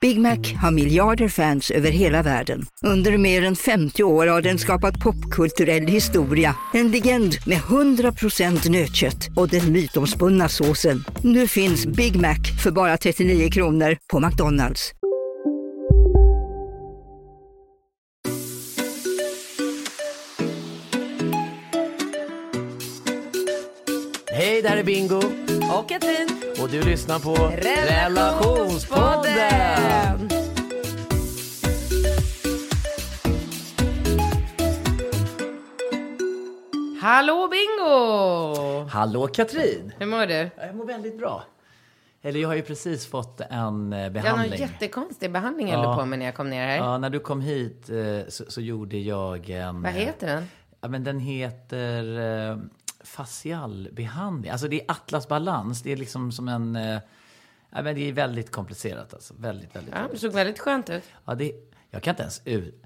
Big Mac har miljarder fans över hela världen. Under mer än 50 år har den skapat popkulturell historia. En legend med 100% nötkött och den mytomspunna såsen. Nu finns Big Mac för bara 39 kronor på McDonalds. Hej, där är Bingo. Och Katrin. Och du lyssnar på Relationspodden. Relationspodden. Hallå Bingo! Hallå Katrin. Hur mår du? Jag mår väldigt bra. Eller jag har ju precis fått en eh, Jag har behandling. någon jättekonstig behandling jag Ja. höll på med när jag kom ner här. Ja, när du kom hit eh, så, så gjorde jag en... Vad heter den? Ja, men den heter eh, facialbehandling. Alltså det är Atlas balans. Det är liksom som en... Eh, ja, men det är väldigt komplicerat alltså. Väldigt, väldigt. Ja, det såg väldigt skönt ut. Ja, det, jag kan inte ens ut.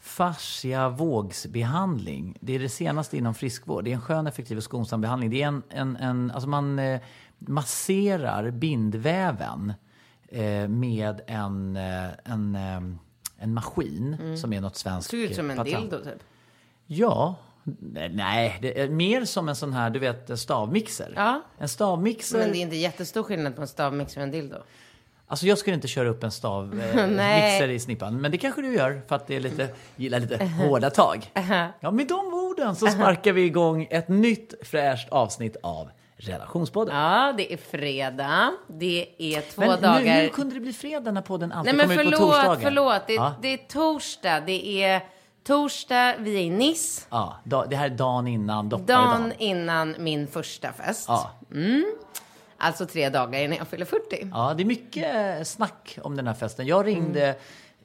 Fascia vågsbehandling. Det är det senaste inom friskvård. Det är en skön, effektiv och skonsam behandling. Det är en, en, en alltså man eh, masserar bindväven eh, med en, eh, en, eh, en maskin som är något svenskt Såg ut som en patent. dildo typ. Ja. Nej, det är mer som en sån här, du vet, stavmixer. Ja. En stavmixer. Men det är inte jättestor skillnad på en stavmixer och en dildo. Alltså jag skulle inte köra upp en stavmixer eh, Nej. i snippan. Men det kanske du gör för att det är lite, gillar lite hårda tag. Ja, med de orden så sparkar vi igång ett nytt fräscht avsnitt av Relationspodden. Ja, det är fredag. Det är två Men dagar. nu, nu kunde det bli fredag när podden alltid Nej men kommer ut på förlåt, torsdagar. förlåt. Det, Ja. det är torsdag. Det är torsdag, vi är i Nice. Ja, da, det här är dagen innan dopparedagen. Dagen innan min första fest. Ja. Alltså tre dagar innan jag fyller 40. ja, det är mycket snack om den här festen. Jag ringde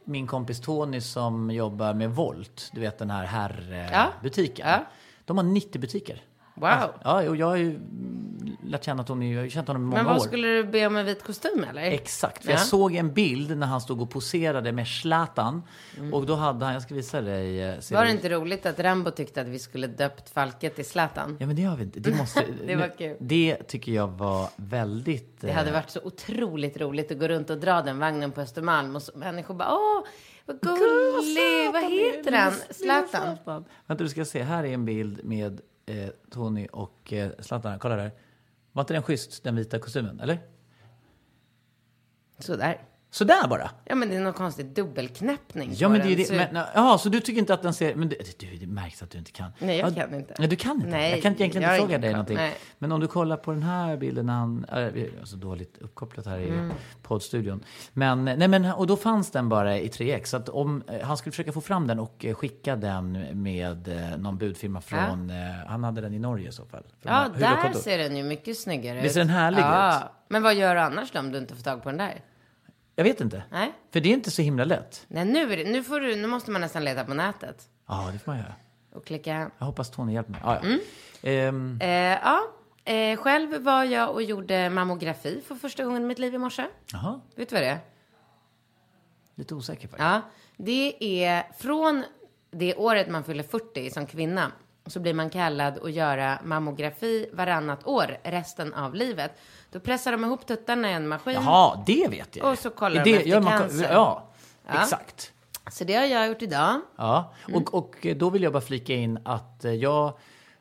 min kompis Tony som jobbar med Volt, du vet den här Ja. herrbutiken. Ja. De har 90 butiker. Wow. Ja, och jag har ju mm, lärt känna Tony, jag har ju känt honom i många Men vad år. skulle du be om en vit kostym eller? Exakt, för Ja. jag såg en bild när han stod och poserade med Zlatan. Och då hade han, jag ska visa dig. eh, Mm. Var det inte roligt att Rambo tyckte att vi skulle döpt Falket till Zlatan? Ja men det har vi inte. Det, måste, Det var kul. Det tycker jag var väldigt... Det hade varit så otroligt roligt att gå runt och dra den vagnen på Östermalm och så, människor bara åh, vad gullig, vad heter han? Zlatan? Vänta du ska se, här är en bild med eh, Tony och eh, Zlatan. Kolla där. Var inte den schysst, den vita kostymen? Eller? Sådär. Sådär bara? Ja men det är någon konstig dubbelknäppning Ja, men det är den. det. Men, ja, så du tycker inte att den ser... Men det, du, det märks att du inte kan. Nej, jag ja, kan inte. Nej, du kan inte. Nej, jag kan egentligen jag inte fråga dig koll. någonting. Nej. Men om du kollar på den här bilden när han... Äh, är så dåligt uppkopplat här i Mm. poddstudion. Men, nej, men, och då fanns den bara i 3X. Så att om eh, han skulle försöka få fram den och eh, skicka den med eh, någon budfirma från... Eh, han hade den i Norge i så fall. Ja, där ser den ju mycket snyggare ut. Visst ser den härlig ja. ut? Men vad gör du annars då om du inte får tag på den där? Jag vet inte. Nej. För det är inte så himla lätt. Nej, nu, är det, nu, får du, nu måste man nästan leta på nätet Ja, det får man göra. och klicka. Jag hoppas Tony hjälper mig. Ja, ja. Mm. Ehm, Eh, ja, eh, själv var jag och gjorde mammografi för första gången i mitt liv i morse. jaha, Vet du vad det är? lite osäker faktiskt. Ja, det är från det året man fyller 40 som kvinna så blir man kallad att göra mammografi varannat år resten av livet. Då pressar de ihop tuttarna i en maskin. Jaha, det vet jag. Och så kollar Är de det, efter man- cancer. Ja, Ja. exakt. Så det har jag gjort idag. Ja. Mm. Och, och då vill jag bara flika in att eh, jag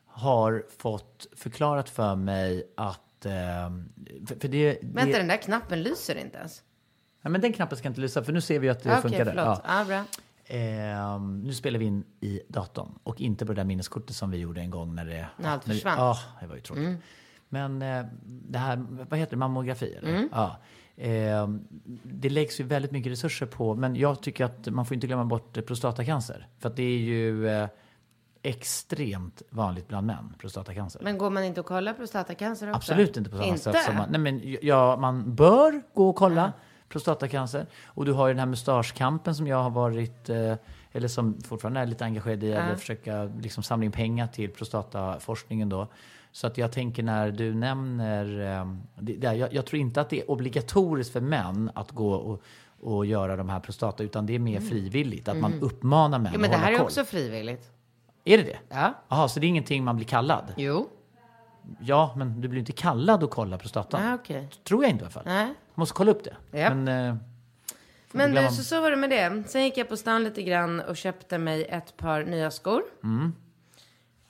har fått förklarat för mig att... Eh, för, för det, Vänta, det, den där knappen lyser inte ens. ja, men den knappen ska inte lysa, för nu ser vi att det Ah, Okej, funkar där. förlåt. Ja. Ja. bra. Ehm, nu spelar vi in i datorn och inte på det där minneskortet som vi gjorde en gång när det... När allt försvann. Mm. Ja, det var ju tråkigt. Men eh, det här, vad heter det, mammografi? Eller? Mm. Ja. Ehm, det läggs ju väldigt mycket resurser på, men jag tycker att man får inte glömma bort eh, prostatacancer. För att det är ju... Eh, extremt vanligt bland män, prostatacancer. Men går man inte och kollar prostatacancer också? Absolut inte på samma inte? sätt som man... Nej, men ja, man bör gå och kolla prostatacancer. Och du har ju den här mustaschkampen som jag har varit, eh, eller som fortfarande är lite engagerad i, eller försöka liksom samla in pengar till prostataforskningen då. Så att jag tänker när du nämner, eh, det, det, jag, jag tror inte att det är obligatoriskt för män att gå och, och göra de här prostata, utan det är mer frivilligt. Att man uppmanar män Mm. Ja, men att det hålla här är koll. också frivilligt. Är det det? Ja. Jaha, så det är ingenting man blir kallad? Jo. Ja, men du blir inte kallad att kolla prostatan. Ah, okej. Tror jag inte i alla fall. Nej. Måste kolla upp det. Japp. Men, eh, Men du, så, så var det med det. Sen gick jag på stan lite grann och köpte mig ett par nya skor. Mm.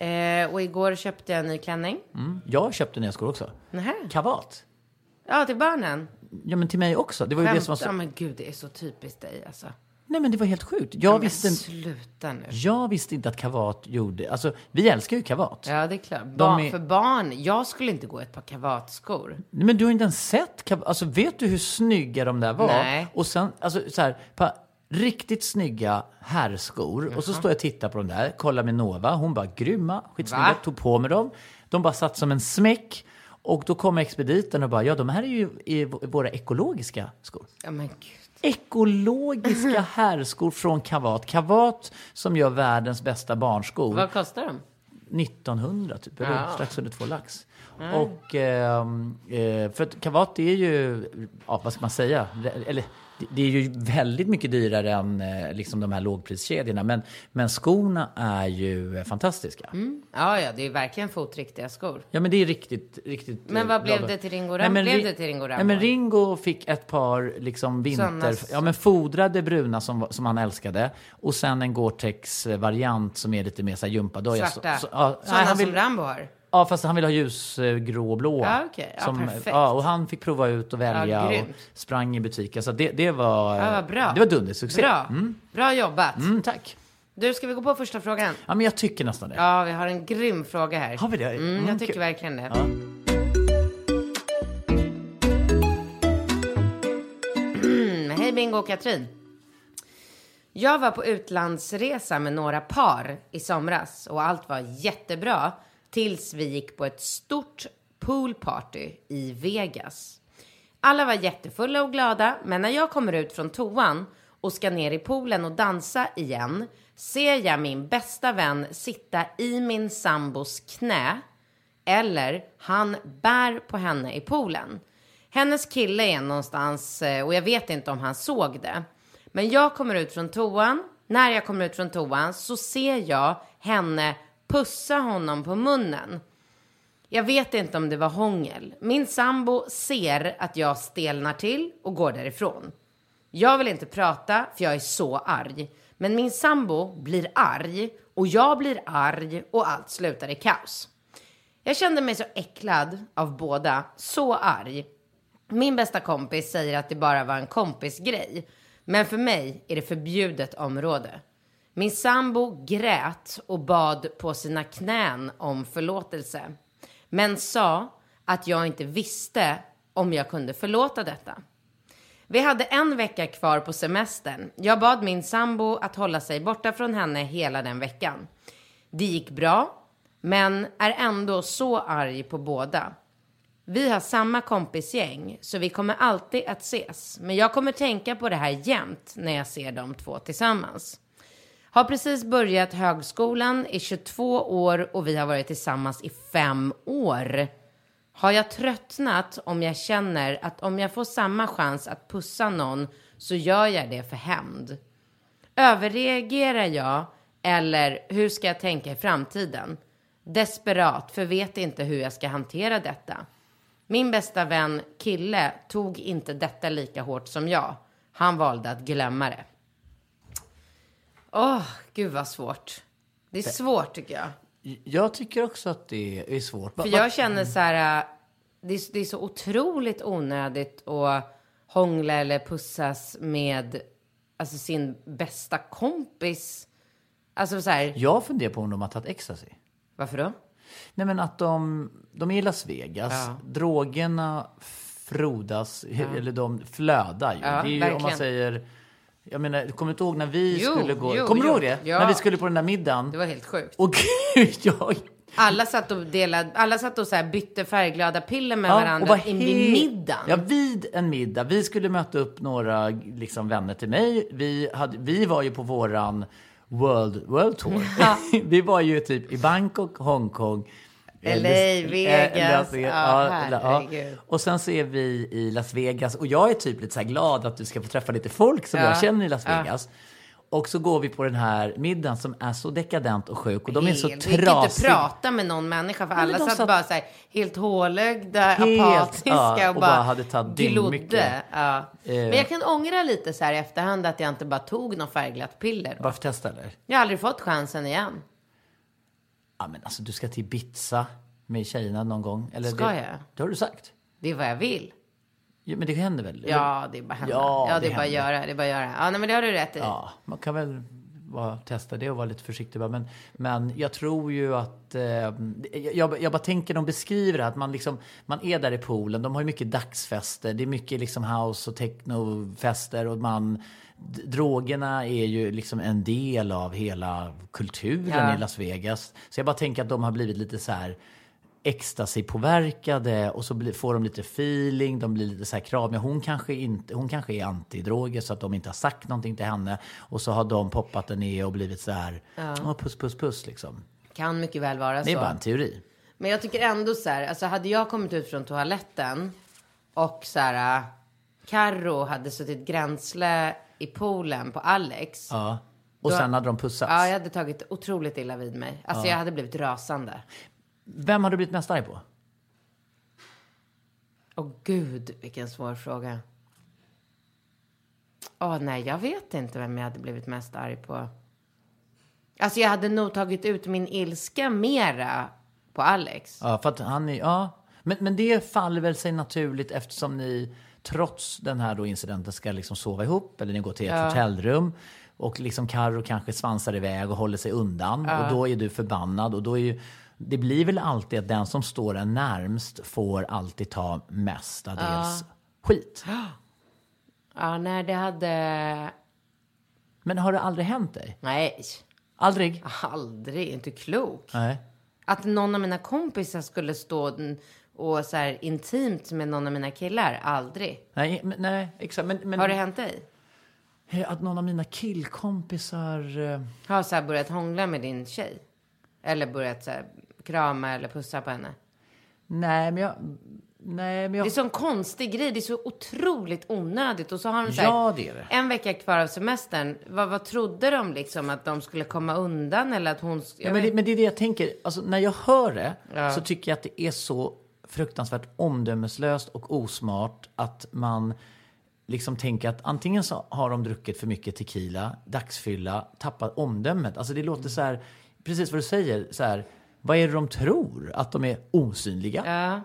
Eh, och igår köpte jag en ny klänning. mm, jag köpte nya skor också. Nähä. Kavat. Ja, till barnen. Ja, men till mig också. Det var ju det Skämt. som var så... Ja, men gud, det är så typiskt dig alltså. Nej, men det var helt sjukt. Jag, men visste, inte- sluta nu. jag visste inte att kavat gjorde... Alltså, vi älskar ju kavat. Ja, det är klart. Ba- är- För barn, jag skulle inte gå ett par kavatskor. Nej, Men du har inte ens sett kavat. Alltså, vet du hur snygga de där var? Nej. Och sen, alltså så här, på riktigt snygga herrskor. Och så står jag och tittar på dem där, kollar med Nova. Hon bara, grymma, skitsnygga. Va? Tog på mig dem. De bara satt som en smäck. Och då kom expediten och bara, ja de här är ju i våra ekologiska skor. Ja, men gud. Ekologiska herrskor från Kavat. Kavat som gör världens bästa barnskor. Vad kostar de? 1900 typ, Ja. strax under två lax. Och, ehm, eh, för att kavat är ju, ja, vad ska man säga, eller det- är ju väldigt mycket dyrare än eh, liksom de här lågpriskedjorna. Men, men skorna är ju fantastiska. Ja, ja, det är verkligen fotriktiga skor. Ja men det är riktigt, riktigt Men eh, vad blev det till Ringo Nej, Ram- men blev det till Ringo Nej men? Ringo fick ett par liksom vinter... Ja men fodrade bruna som, som han älskade. Och sen en Gore-Tex variant som är lite mer så här gympadoja. Svarta. Så, så, ja, Sådana nej, han som vill, Rambo har. Ja, fast han ville ha ljusgrå och blå. Ja, okej. Ja, som, perfekt. ja, och han fick prova ut och välja Ja, och sprang i butiken. Så det, det var... Ja, bra. Det var dundersuccé. Bra. Mm. Bra jobbat. Mm, tack. Du, ska vi gå på första frågan? Ja, men jag tycker nästan det. Ja, vi har en grym fråga här. Har vi det? Mm, Mm, jag tycker kul. verkligen det. Ja. Mm, hej Bingo och Katrin. Jag var på utlandsresa med några par i somras och allt var jättebra tills vi gick på ett stort poolparty i Vegas. Alla var jättefulla och glada, men när jag kommer ut från toan och ska ner i poolen och dansa igen ser jag min bästa vän sitta i min sambos knä eller han bär på henne i poolen. Hennes kille är någonstans eh, och jag vet inte om han såg det. Men jag kommer ut från toan. När jag kommer ut från toan så ser jag henne pussa honom på munnen. Jag vet inte om det var hångel. Min sambo ser att jag stelnar till och går därifrån. Jag vill inte prata för jag är så arg. Men min sambo blir arg och jag blir arg och allt slutar i kaos. Jag kände mig så äcklad av båda, så arg. Min bästa kompis säger att det bara var en kompisgrej. Men för mig är det förbjudet område. Min sambo grät och bad på sina knän om förlåtelse. Men sa att jag inte visste om jag kunde förlåta detta. Vi hade en vecka kvar på semestern. Jag bad min sambo att hålla sig borta från henne hela den veckan. Det gick bra, men är ändå så arg på båda. Vi har samma kompisgäng, så vi kommer alltid att ses. Men jag kommer tänka på det här jämt när jag ser de två tillsammans. Har precis börjat högskolan i 22 år och vi har varit tillsammans i fem år. Har jag tröttnat om jag känner att om jag får samma chans att pussa någon så gör jag det för hämnd? Överreagerar jag eller hur ska jag tänka i framtiden? Desperat, för vet inte hur jag ska hantera detta. Min bästa vän kille tog inte detta lika hårt som jag. Han valde att glömma det. Åh, gud vad svårt. Det är svårt tycker jag. Jag tycker också att det är svårt. För jag känner så här, äh, det är, det är så otroligt onödigt att hångla eller pussas med alltså, sin bästa kompis. Alltså så här, Jag funderar på om de har tagit ecstasy. varför då? Nej men att de, de är i Las Vegas. Ja. Drogerna frodas, eller de flödar ju. Ja, det är ju om man verkligen. säger Jag menar, kommer du inte ihåg när vi Jo, skulle gå? jo, kommer du jo. ihåg det? Ja. När vi skulle på den där middagen. Det var helt sjukt. Och gud, jag... Alla satt och, delade, alla satt och så här bytte färgglada piller med Ja, varandra var in vid middagen. Ja, vid en middag. Vi skulle möta upp några liksom, vänner till mig. Vi, hade, vi var ju på våran World, World Tour. vi var ju typ i Bangkok, Hongkong. Eh, LA, Las- Vegas. eh, Las Vegas. Ja. Och sen så är vi i Las Vegas. Och jag är typ lite så här glad att du ska få träffa lite folk som Ja. jag känner i Las Ja. Vegas. Och så går vi på den här middagen som är så dekadent och sjuk. Och de är så Helt- Vi gick inte trasiga. prata med någon människa för alla satt satt- bara så här helt hålögda, Helt, apatiska ja, och, och bara, bara hade tagit glodde. Ja. Eh. Men jag kan ångra lite så här i efterhand att jag inte bara tog något färgglatt piller. Då. Bara för testa eller? Jag har aldrig fått chansen igen. Ja, men alltså du ska till Ibiza med tjejerna någon gång. Eller Ska det, jag? Det har du sagt. Det är vad jag vill. Ja, men det händer väl? Eller? Ja, det är bara hända. Ja, Ja, det, det är bara att göra. Det är bara göra. Ja, nej, men det har du rätt i. Ja, man kan väl vara, testa det och vara lite försiktig. Men, men jag tror ju att... Eh, jag, jag bara tänker, de beskriver det, att man, liksom, man är där i poolen. De har ju mycket dagsfester. Det är mycket liksom house och technofester. Och man, drogerna är ju liksom en del av hela kulturen Ja. i Las Vegas. Så jag bara tänker att de har blivit lite så här ecstasy-påverkade och så blir, får de lite feeling, de blir lite så här kramiga. Hon kanske, inte, hon kanske är antidroger så att de inte har sagt någonting till henne. Och så har de poppat den ner och blivit så här, "Åh, puss, puss, puss liksom. Kan mycket väl vara Det är så. bara en teori. Men jag tycker ändå så här, alltså hade jag kommit ut från toaletten och så här, Carro hade suttit gränsle i poolen på Alex. Ja. Och Då- sen hade de pussats. Ja, jag hade tagit otroligt illa vid mig. Alltså jag hade blivit rasande. Vem har du blivit mest arg på? Åh gud, vilken svår fråga. Åh nej, jag vet inte vem jag hade blivit mest arg på. Alltså jag hade nog tagit ut min ilska mera på Alex. Ja, för att han är, ja. Men, men det faller väl sig naturligt eftersom ni trots den här då incidenten ska liksom sova ihop eller ni går till ett hotellrum och liksom Carro kanske svansar iväg och håller sig undan och då är du förbannad och då är ju det blir väl alltid att den som står en närmst får alltid ta mestadels skit. Ja, nej det hade... Men har det aldrig hänt dig? Nej, Aldrig? aldrig. Inte klok. Nej. Att någon av mina kompisar skulle stå och så här intimt med någon av mina killar. Aldrig. Nej, men, nej exakt. Men, men Har det hänt dig? att någon av mina killkompisar... eh, Har så här börjat hångla med din tjej? Eller börjat så här krama eller pussa på henne? Nej, men jag... Nej, men jag... Det är så en konstig grej. Det är så otroligt onödigt. Och så har de så här, Ja, det är det. en vecka kvar av semestern. Vad, vad trodde de liksom? Att de skulle komma undan eller att hon... sk- Ja, men, vet- det, men det är det jag tänker. Alltså, när jag hör det så tycker jag att det är så fruktansvärt omdömeslöst och osmart att man liksom tänker att antingen så har de druckit för mycket tequila, dagsfylla, tappat omdömet. Alltså det låter så här, precis vad du säger, så här, vad är det de tror? Att de är osynliga? Ja.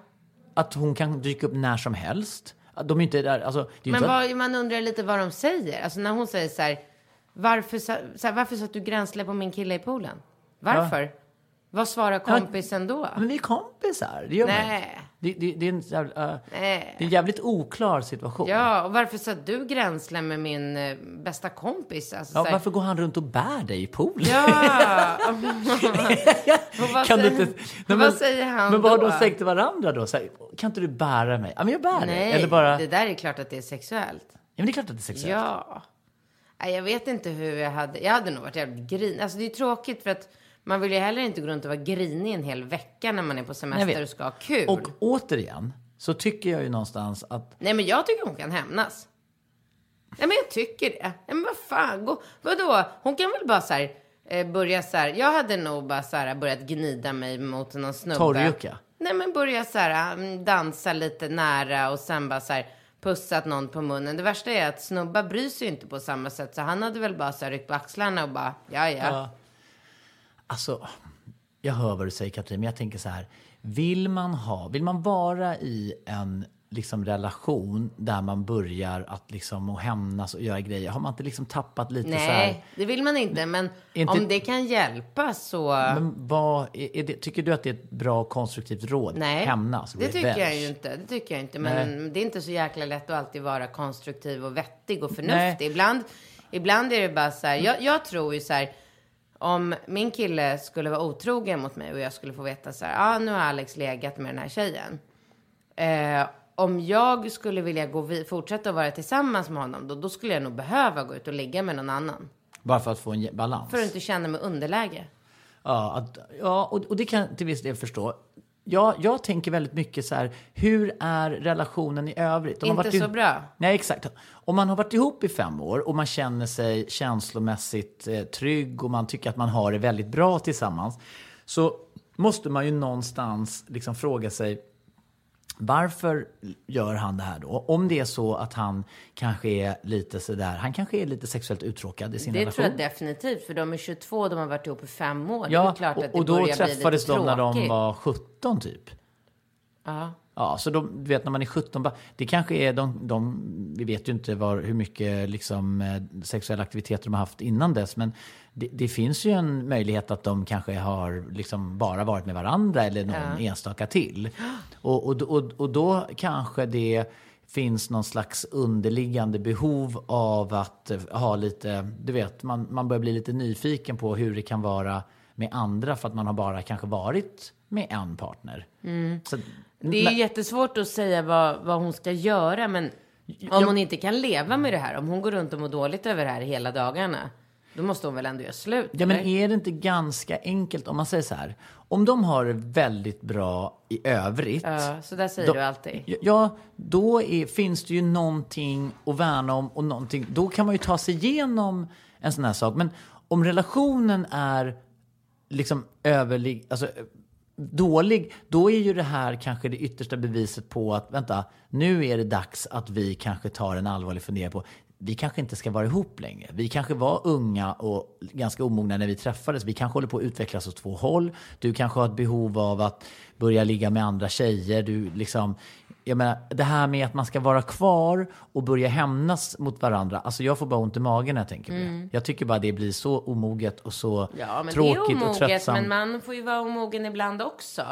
Att hon kan dyka upp när som helst? Att de inte är där, alltså, det är Men inte vad, man undrar lite vad de säger. Alltså när hon säger så här, varför, så här, varför satt du gränsle på min kille i poolen? Varför? Vad svarar kompisen då? Men vi är kompisar, det gör man inte. Det, det, det, är en, jävla- Nej. det är en jävligt oklar situation. Ja, och varför satt du gränsle med min eh, bästa kompis? Alltså, Ja, så här- varför går han runt och bär dig i poolen? Ja! och vad, Kan du säger, inte, vad säger han Men vad har då? de sagt till varandra då? Så här, kan inte du bära mig? Ja, men jag bär dig. Nej, Eller bara... det där är klart att det är sexuellt. Ja, men det är klart att det är sexuellt. Ja. Nej, jag vet inte hur jag hade... Jag hade nog varit jävligt grinig. Alltså det är tråkigt för att man vill ju heller inte gå runt och vara grinig en hel vecka när man är på semester och ska ha kul. Och återigen så tycker jag ju någonstans att Nej, men jag tycker hon kan hämnas. Nej, men jag tycker det. Nej, men vad fan, gå, vadå? Hon kan väl bara så här, eh, börja så här. Jag hade nog bara så här börjat gnida mig mot någon snubbe. Torrjucka? Nej, men börja så här, mm, dansa lite nära och sen bara så här pussat någon på munnen. Det värsta är att snubbar bryr sig inte på samma sätt. Så han hade väl bara så här ryckt på axlarna och bara, ja, ja. Alltså, jag hör vad du säger Katrin, men jag tänker så här. Vill man ha, vill man vara i en liksom relation där man börjar att liksom och hämnas och göra grejer? Har man inte liksom tappat lite så här? Nej, det vill man inte. Men Inte- om det kan hjälpa så... Men vad, det, tycker du att det är ett bra konstruktivt råd? Nej, Hämnas? det tycker jag ju inte. Det tycker jag inte. Men det är inte så jäkla lätt att alltid vara konstruktiv och vettig och förnuftig. Nej. Ibland, Ibland är det bara så här, jag, jag tror ju så här, om min kille skulle vara otrogen mot mig och jag skulle få veta så här, ah, nu har Alex legat med den här tjejen. Eh, om jag skulle vilja gå vid, fortsätta att vara tillsammans med honom, då, då skulle jag nog behöva gå ut och ligga med någon annan. Bara för att få en balans. För att inte känna mig underläge. Ja, att, ja och, och det kan jag till viss del förstå. Ja, jag tänker väldigt mycket så här, hur är relationen i övrigt? Om man Inte i- så bra. Nej, exakt. Om man har varit ihop i fem år och man känner sig känslomässigt eh, trygg och man tycker att man har det väldigt bra tillsammans så måste man ju någonstans liksom fråga sig varför gör han det här då? Om det är så att han kanske är lite sådär, han kanske är lite sexuellt uttråkad i sin Det relation. tror jag definitivt, för de är 22, de har varit ihop i fem år. det Ja, och, det och då träffades de när de var 17 typ. Ja. Ja, så de, du vet när man är 17, bara- det kanske är de, de vi vet ju inte var, hur mycket liksom, eh, sexuella aktiviteter de har haft innan dess, men det, det finns ju en möjlighet att de kanske har liksom bara varit med varandra eller någon enstaka till. Och, och, och, och då kanske det finns någon slags underliggande behov av att eh, ha lite, du vet, man, man börjar bli lite nyfiken på hur det kan vara med andra för att man har bara kanske varit med en partner. Så, Det är ju jättesvårt att säga vad, vad hon ska göra, men om hon inte kan leva med det här, om hon går runt och mår dåligt över det här hela dagarna, då måste hon väl ändå göra slut? Ja, men eller? är det inte ganska enkelt om man säger så här? Om de har det väldigt bra i övrigt. Ja, så där säger då- du alltid. Ja, då är, finns det ju någonting att värna om och någonting. Då kan man ju ta sig igenom en sån här sak. Men om relationen är liksom överlig, alltså dålig, då är ju det här kanske det yttersta beviset på att vänta, nu är det dags att vi kanske tar en allvarlig fundering på vi kanske inte ska vara ihop längre. Vi kanske var unga och ganska omogna när vi träffades. Vi kanske håller på att utvecklas åt två håll. Du kanske har ett behov av att börja ligga med andra tjejer. Du liksom, jag menar, det här med att man ska vara kvar och börja hämnas mot varandra. Alltså jag får bara ont i magen när jag tänker på det. Jag tycker bara det blir så omoget och så Mm. Ja, men det är tråkigt och omoget, tröttsamt. men man får ju vara omogen ibland också.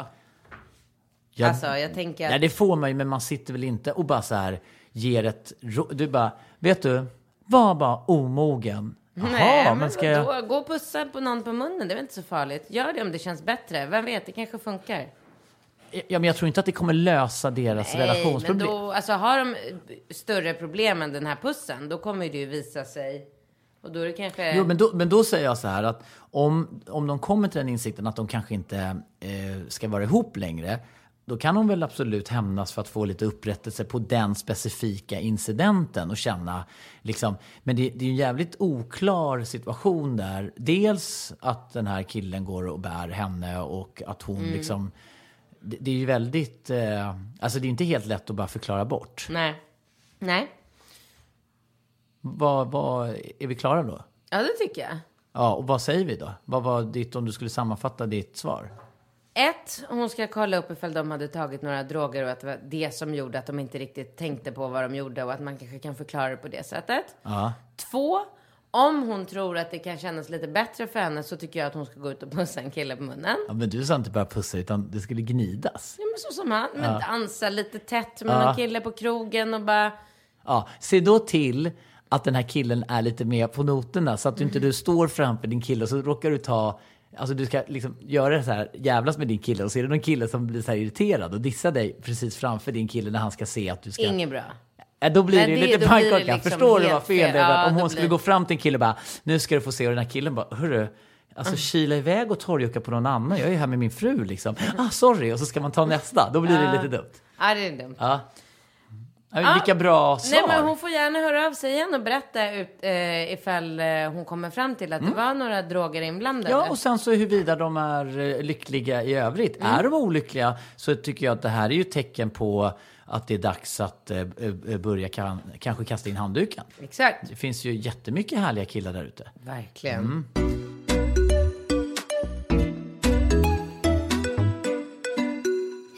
Ja, Alltså, jag tänker att... Nej, det får man ju, men man sitter väl inte och bara så här ger ett... Du bara, vet du, var bara omogen. Jaha, Nej, men, ska jag... Gå och pussa på någon på munnen, det är väl inte så farligt. Gör det om det känns bättre. Vem vet, det kanske funkar. Ja, men jag tror inte att det kommer lösa deras Nej, men relationsproblem. då, alltså har de större problem än den här pussen, då kommer det ju visa sig. Och då är det kanske... Jo, men då, men då säger jag så här att om, om de kommer till den insikten att de kanske inte eh, ska vara ihop längre, då kan hon väl absolut hämnas för att få lite upprättelse på den specifika incidenten och känna liksom, men det, det är en jävligt oklar situation där. Dels att den här killen går och bär henne och att hon Mm. liksom, det, det är ju väldigt, eh, alltså det är inte helt lätt att bara förklara bort. Nej. Nej. Vad, vad, är vi klara då? Ja, det tycker jag. Ja, och vad säger vi då? Vad var ditt, om du skulle sammanfatta ditt svar? Ett, hon ska kolla upp ifall de hade tagit några droger och att det var det som gjorde att de inte riktigt tänkte på vad de gjorde och att man kanske kan förklara det på det sättet. Ja. Två, om hon tror att det kan kännas lite bättre för henne så tycker jag att hon ska gå ut och pussa en kille på munnen. ja men du sa inte bara pussa, utan det skulle gnidas. Ja, men så som han, men dansa lite tätt med någon kille på krogen och bara... Ja, se då till att den här killen är lite mer på noterna så att du inte du står framför din kille och så råkar du ta Alltså du ska liksom göra det så här, jävlas med din kille och så är det någon kille som blir så irriterad och dissar dig precis framför din kille när han ska se att du ska... Inget bra. Då blir Nej, det ju det- lite pannkaka. liksom Förstår du vad fel det är? Ja, Om hon skulle blir- gå fram till en kille och bara, nu ska du få se. Och den här killen bara, hörru, alltså Mm. kila iväg och torrjucka på någon annan. Jag är här med min fru liksom. Ah, sorry. Och så ska man ta nästa. Då blir det lite dumt. Ja, det är dumt. Ja. Ja, vilka bra svar. Nej, men hon får gärna höra av sig igen och berätta ut, eh, ifall eh, hon kommer fram till att det var några droger inblandade. Mm. Ja, och sen så huruvida de är eh, lyckliga i övrigt. Mm. Är de olyckliga så tycker jag att det här är ju tecken på att det är dags att eh, eh, börja kan, kanske kasta in handduken. Exakt. Det finns ju jättemycket härliga killar där ute. Verkligen. Mm.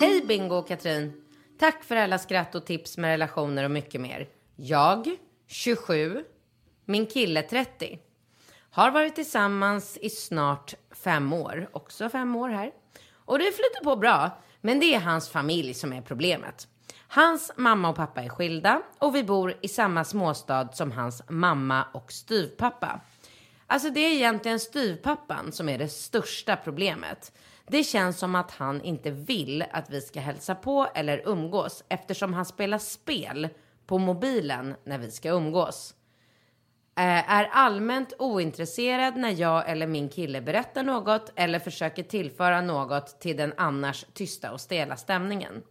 Hej Bingo och Katrin. Tack för alla skratt och tips med relationer och mycket mer. Jag, 27, min kille 30. Har varit tillsammans i snart fem år, också fem år här. Och det flyter på bra, men det är hans familj som är problemet. Hans mamma och pappa är skilda och vi bor i samma småstad som hans mamma och styvpappa. Alltså det är egentligen styvpappan som är det största problemet. Det känns som att han inte vill att vi ska hälsa på eller umgås eftersom han spelar spel på mobilen när vi ska umgås. Eh, är allmänt ointresserad när jag eller min kille berättar något eller försöker tillföra något till den annars tysta och stela stämningen.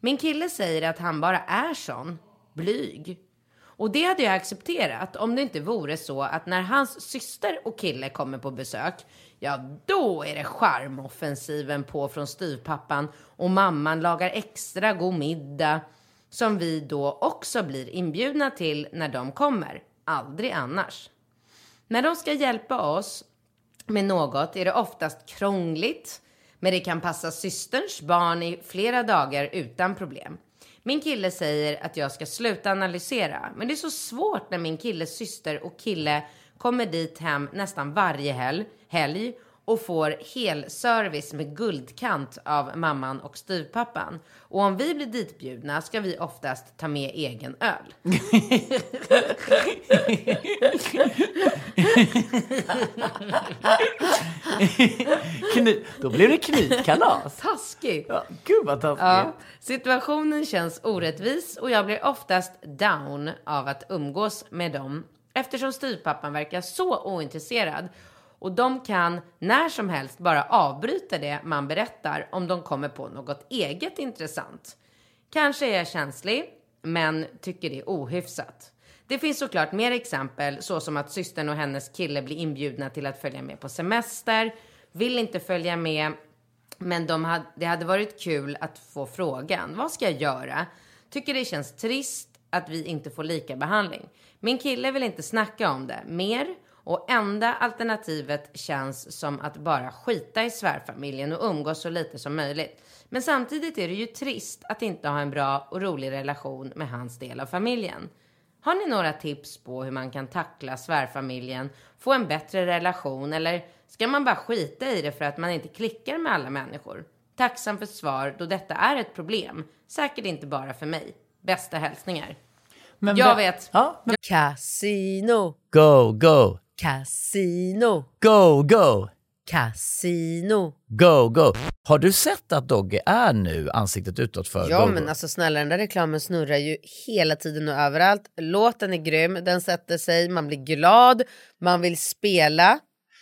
Min kille säger att han bara är sån, blyg. Och det hade jag accepterat om det inte vore så att när hans syster och kille kommer på besök, ja då är det charmoffensiven på från styvpappan och mamman lagar extra god middag som vi då också blir inbjudna till när de kommer. Aldrig annars. När de ska hjälpa oss med något är det oftast krångligt, men det kan passa systerns barn i flera dagar utan problem. Min kille säger att jag ska sluta analysera, men det är så svårt när min killes syster och kille kommer dit hem nästan varje helg, helg och får helservice med guldkant av mamman och styvpappan. Och om vi blir ditbjudna ska vi oftast ta med egen öl. Kny, då blev det knytkalas. Taskigt! Ja, gud vad taskigt. Ja, situationen känns orättvis och jag blir oftast down av att umgås med dem eftersom styvpappan verkar så ointresserad och de kan när som helst bara avbryta det man berättar om de kommer på något eget intressant. Kanske är jag känslig, men tycker det är ohyfsat. Det finns såklart mer exempel, såsom att systern och hennes kille blir inbjudna till att följa med på semester, vill inte följa med, men de hade, det hade varit kul att få frågan, vad ska jag göra? Tycker det känns trist att vi inte får lika behandling. Min kille vill inte snacka om det mer och enda alternativet känns som att bara skita i svärfamiljen och umgås så lite som möjligt. Men samtidigt är det ju trist att inte ha en bra och rolig relation med hans del av familjen. Har ni några tips på hur man kan tackla svärfamiljen, få en bättre relation eller ska man bara skita i det för att man inte klickar med alla människor? Tacksam för svar då detta är ett problem. Säkert inte bara för mig. Bästa hälsningar. Men Jag vet. Ja, men Casino, go, go, casino, go, go, casino. go, go. Har du sett att Dogge är nu ansiktet utåt för Ja go, men go? alltså snälla den där reklamen snurrar ju hela tiden och överallt. Låten är grym, den sätter sig, man blir glad, man vill spela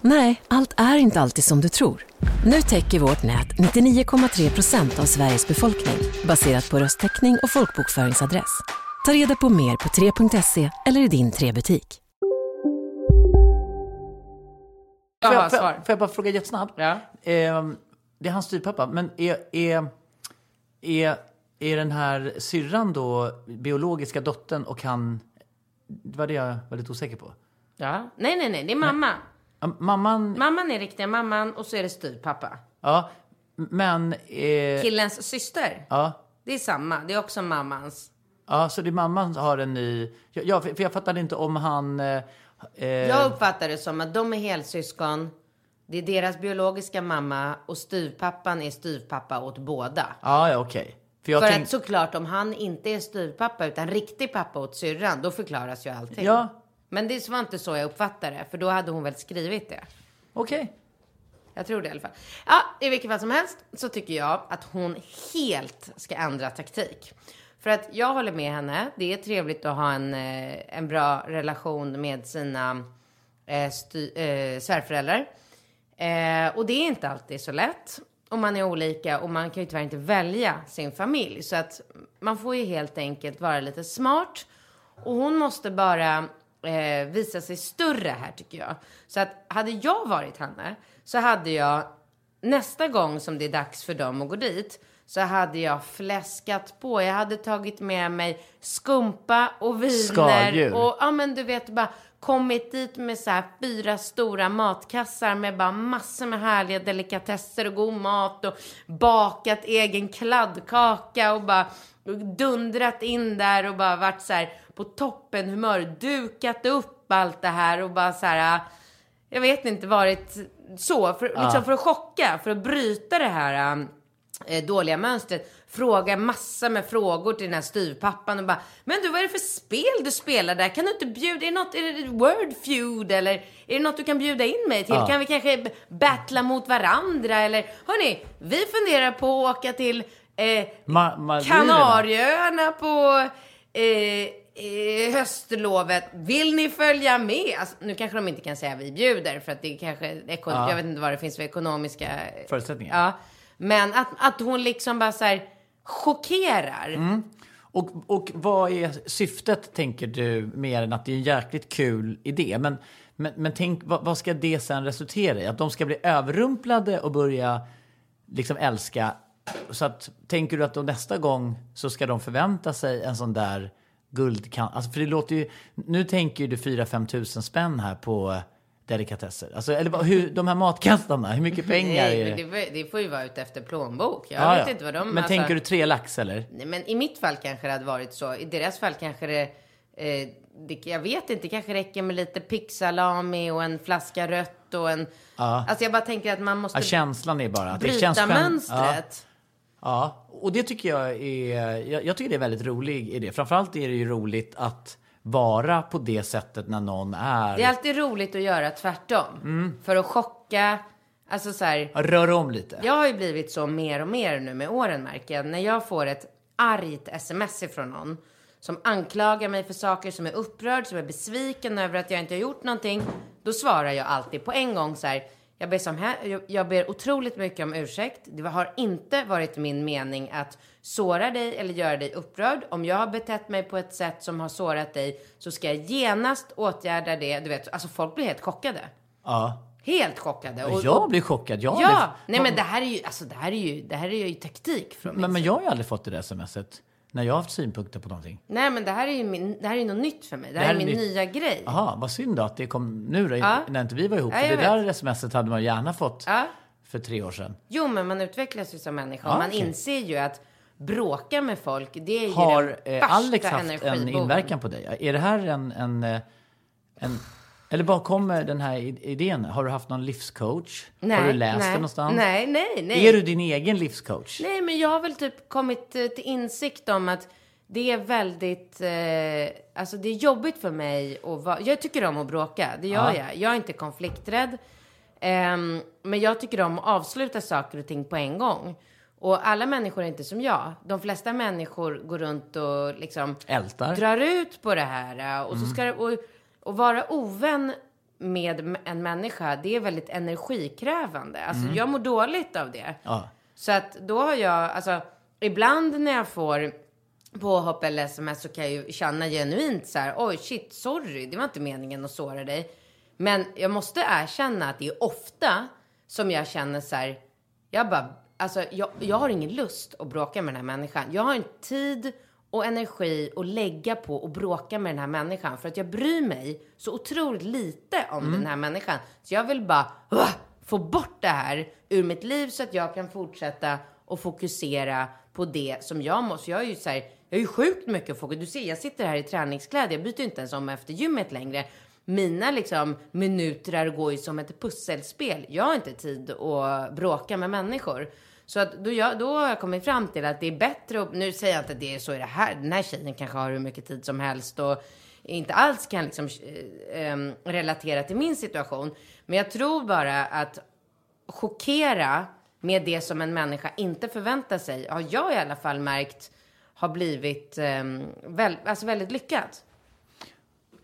Nej, allt är inte alltid som du tror. Nu täcker vårt nät 99,3 procent av Sveriges befolkning baserat på röstteckning och folkbokföringsadress. Ta reda på mer på 3.se eller i din 3-butik. Jag Får jag, får, jag, får jag bara fråga jättesnabbt? Ja. Ehm, det är hans styvpappa, men är, är, är, är den här syrran då biologiska dottern och han... Det var det jag var lite osäker på. Ja. Nej, nej, nej, det är mamma. Ja, Mamman... Mamman är riktiga mamman och så är det styvpappa. Ja, men... Eh, Killens syster, ja, det är samma. Det är också mammans. ja, så det är mamman har en ny... Ja, för jag fattade inte om han... eh, Eh, Jag uppfattar det som att de är helsyskon. Det är deras biologiska mamma och styvpappan är styvpappa åt båda. Ja, ja okej. För För tänk- att såklart om han inte är styvpappa utan riktig pappa åt syrran, då förklaras ju allting. Ja. Men det var inte så jag uppfattade det, för då hade hon väl skrivit det. Okej. Jag tror det i alla fall. Ja, i vilket fall som helst så tycker jag att hon helt ska ändra taktik. För att jag håller med henne. Det är trevligt att ha en, eh, en bra relation med sina eh, sty, eh, svärföräldrar. Eh, och det är inte alltid så lätt. Och man är olika och man kan ju tyvärr inte välja sin familj. Så att man får ju helt enkelt vara lite smart. Och hon måste bara eh, visa sig större här tycker jag. Så att hade jag varit henne så hade jag nästa gång som det är dags för dem att gå dit så hade jag fläskat på. Jag hade tagit med mig skumpa och viner. Skaldjur. Och ja men du vet bara kommit dit med så här fyra stora matkassar med bara massor med härliga delikatesser och god mat och bakat egen kladdkaka och bara dundrat in där och bara varit så här på toppen humör, dukat upp allt det här och bara så här jag vet inte, varit så. För, liksom för att chocka, för att bryta det här eh, dåliga mönstret. Fråga massa med frågor till den här styvpappan och bara, men du vad är det för spel du spelar där? Kan du inte bjuda, är det något, är det word feud eller är det något du kan bjuda in mig till? Ja. Kan vi kanske battla mot varandra eller, hörni, vi funderar på att åka till eh, Ma- Maldiverna. Kanarieöarna på eh, eh, höstlovet. Vill ni följa med? Alltså, nu kanske de inte kan säga vi bjuder för att det kanske, eko- Ja. jag vet inte vad det finns för ekonomiska Förutsättningar. Ja, men att, att hon liksom bara så här chockerar. Mm. Och, och vad är syftet, tänker du, mer än att det är en jäkligt kul idé? Men, men, men tänk, vad, vad ska det sen resultera i? Att de ska bli överrumplade och börja liksom älska? Så att, tänker du att de nästa gång så ska de förvänta sig en sån där guldkant? Alltså för det låter ju, nu tänker ju du 4-5 tusen spänn här på delikatesser. Alltså, eller hur, de här matkastarna, hur mycket pengar Nej, är men det? det, det får ju vara ut efter plånbok. Jag Ja, vet ja. inte vad de... Men alltså- tänker du tre lax eller? Nej, men i mitt fall kanske det hade varit så. I deras fall kanske det... Eh, det jag vet inte, det kanske räcker med lite picksalami och en flaska rött och en... Ja. Alltså jag bara tänker att man måste Ja, känslan är bara att det bryta känns spänn- mönstret. Ja. Ja, och det tycker jag är, jag, jag tycker det är väldigt rolig idé. Framförallt är det ju roligt att vara på det sättet när någon är, Det är alltid roligt att göra tvärtom. Mm. För att chocka. Alltså så här, rör om lite. jag har ju blivit så mer och mer nu med åren märker jag. När jag får ett argt sms ifrån någon som anklagar mig för saker, som är upprörd, som är besviken över att jag inte har gjort någonting. Då svarar jag alltid på en gång så här. Jag ber, som här, jag- ber otroligt mycket om ursäkt. Det har inte varit min mening att såra dig eller göra dig upprörd. Om jag har betett mig på ett sätt som har sårat dig så ska jag genast åtgärda det. Du vet, alltså folk blir helt chockade. Ja. Helt chockade. Och jag blir chockad. Jag Ja, aldrig- nej men det här är ju, alltså det här är ju, det här är ju taktik från min men, men jag har ju aldrig fått det där smset när jag har haft synpunkter på någonting. Nej men det här är ju min, det här är något nytt för mig. Det här, är min nya grej. Jaha, vad synd då att det kom nu då, Ja. när inte vi var ihop. Ja, för det där smset hade man gärna fått Ja. för tre år sedan. Jo men man utvecklas ju som människa Ja, man okej. inser ju att bråka med folk, det är ju Har den eh, värsta Alex haft en inverkan på dig? Är det här en, en, eh, en eller var kommer den här idén? Har du haft någon livscoach? har du läst nej, det någonstans? Nej, nej, nej. Är du din egen livscoach? Nej, men jag har väl typ kommit eh, till insikt om att det är väldigt, eh, alltså det är jobbigt för mig att vara, jag tycker om att bråka, det gör Ja. jag. Jag är inte konflikträdd. Ehm, men jag tycker om att avsluta saker och ting på en gång. Och alla människor är inte som jag. De flesta människor går runt och liksom Ältar? drar ut på det här. eh, Och, så ska det, och, och vara ovän med en människa, det är väldigt energikrävande. Alltså jag mår dåligt av det. Ja. Så att då har jag, alltså ibland när jag får påhopp eller sms så kan jag ju känna genuint så här, oj shit, sorry, det var inte meningen att såra dig. Men jag måste erkänna att det är ofta som jag känner så här, jag bara, alltså jag, jag har ingen lust att bråka med den här människan. Jag har inte tid och energi att lägga på och bråka med den här människan. För att jag bryr mig så otroligt lite om den här människan. Så jag vill bara få bort det här ur mitt liv så att jag kan fortsätta och fokusera på det som jag måste. Jag är ju så här, jag är ju sjukt mycket fokus. Du ser, jag sitter här i träningskläder. Jag byter inte ens om efter gymmet längre. mina liksom minuter går ju som ett pusselspel. Jag har inte tid att bråka med människor. Så att då, jag, då har jag kommit fram till att det är bättre, att... nu säger jag inte att det är så i det här, den här tjejen kanske har hur mycket tid som helst och inte alls kan liksom, eh, ehm, relatera till min situation. Men jag tror bara att chockera med det som en människa inte förväntar sig, har jag i alla fall märkt har blivit eh, väl, alltså väldigt lyckat.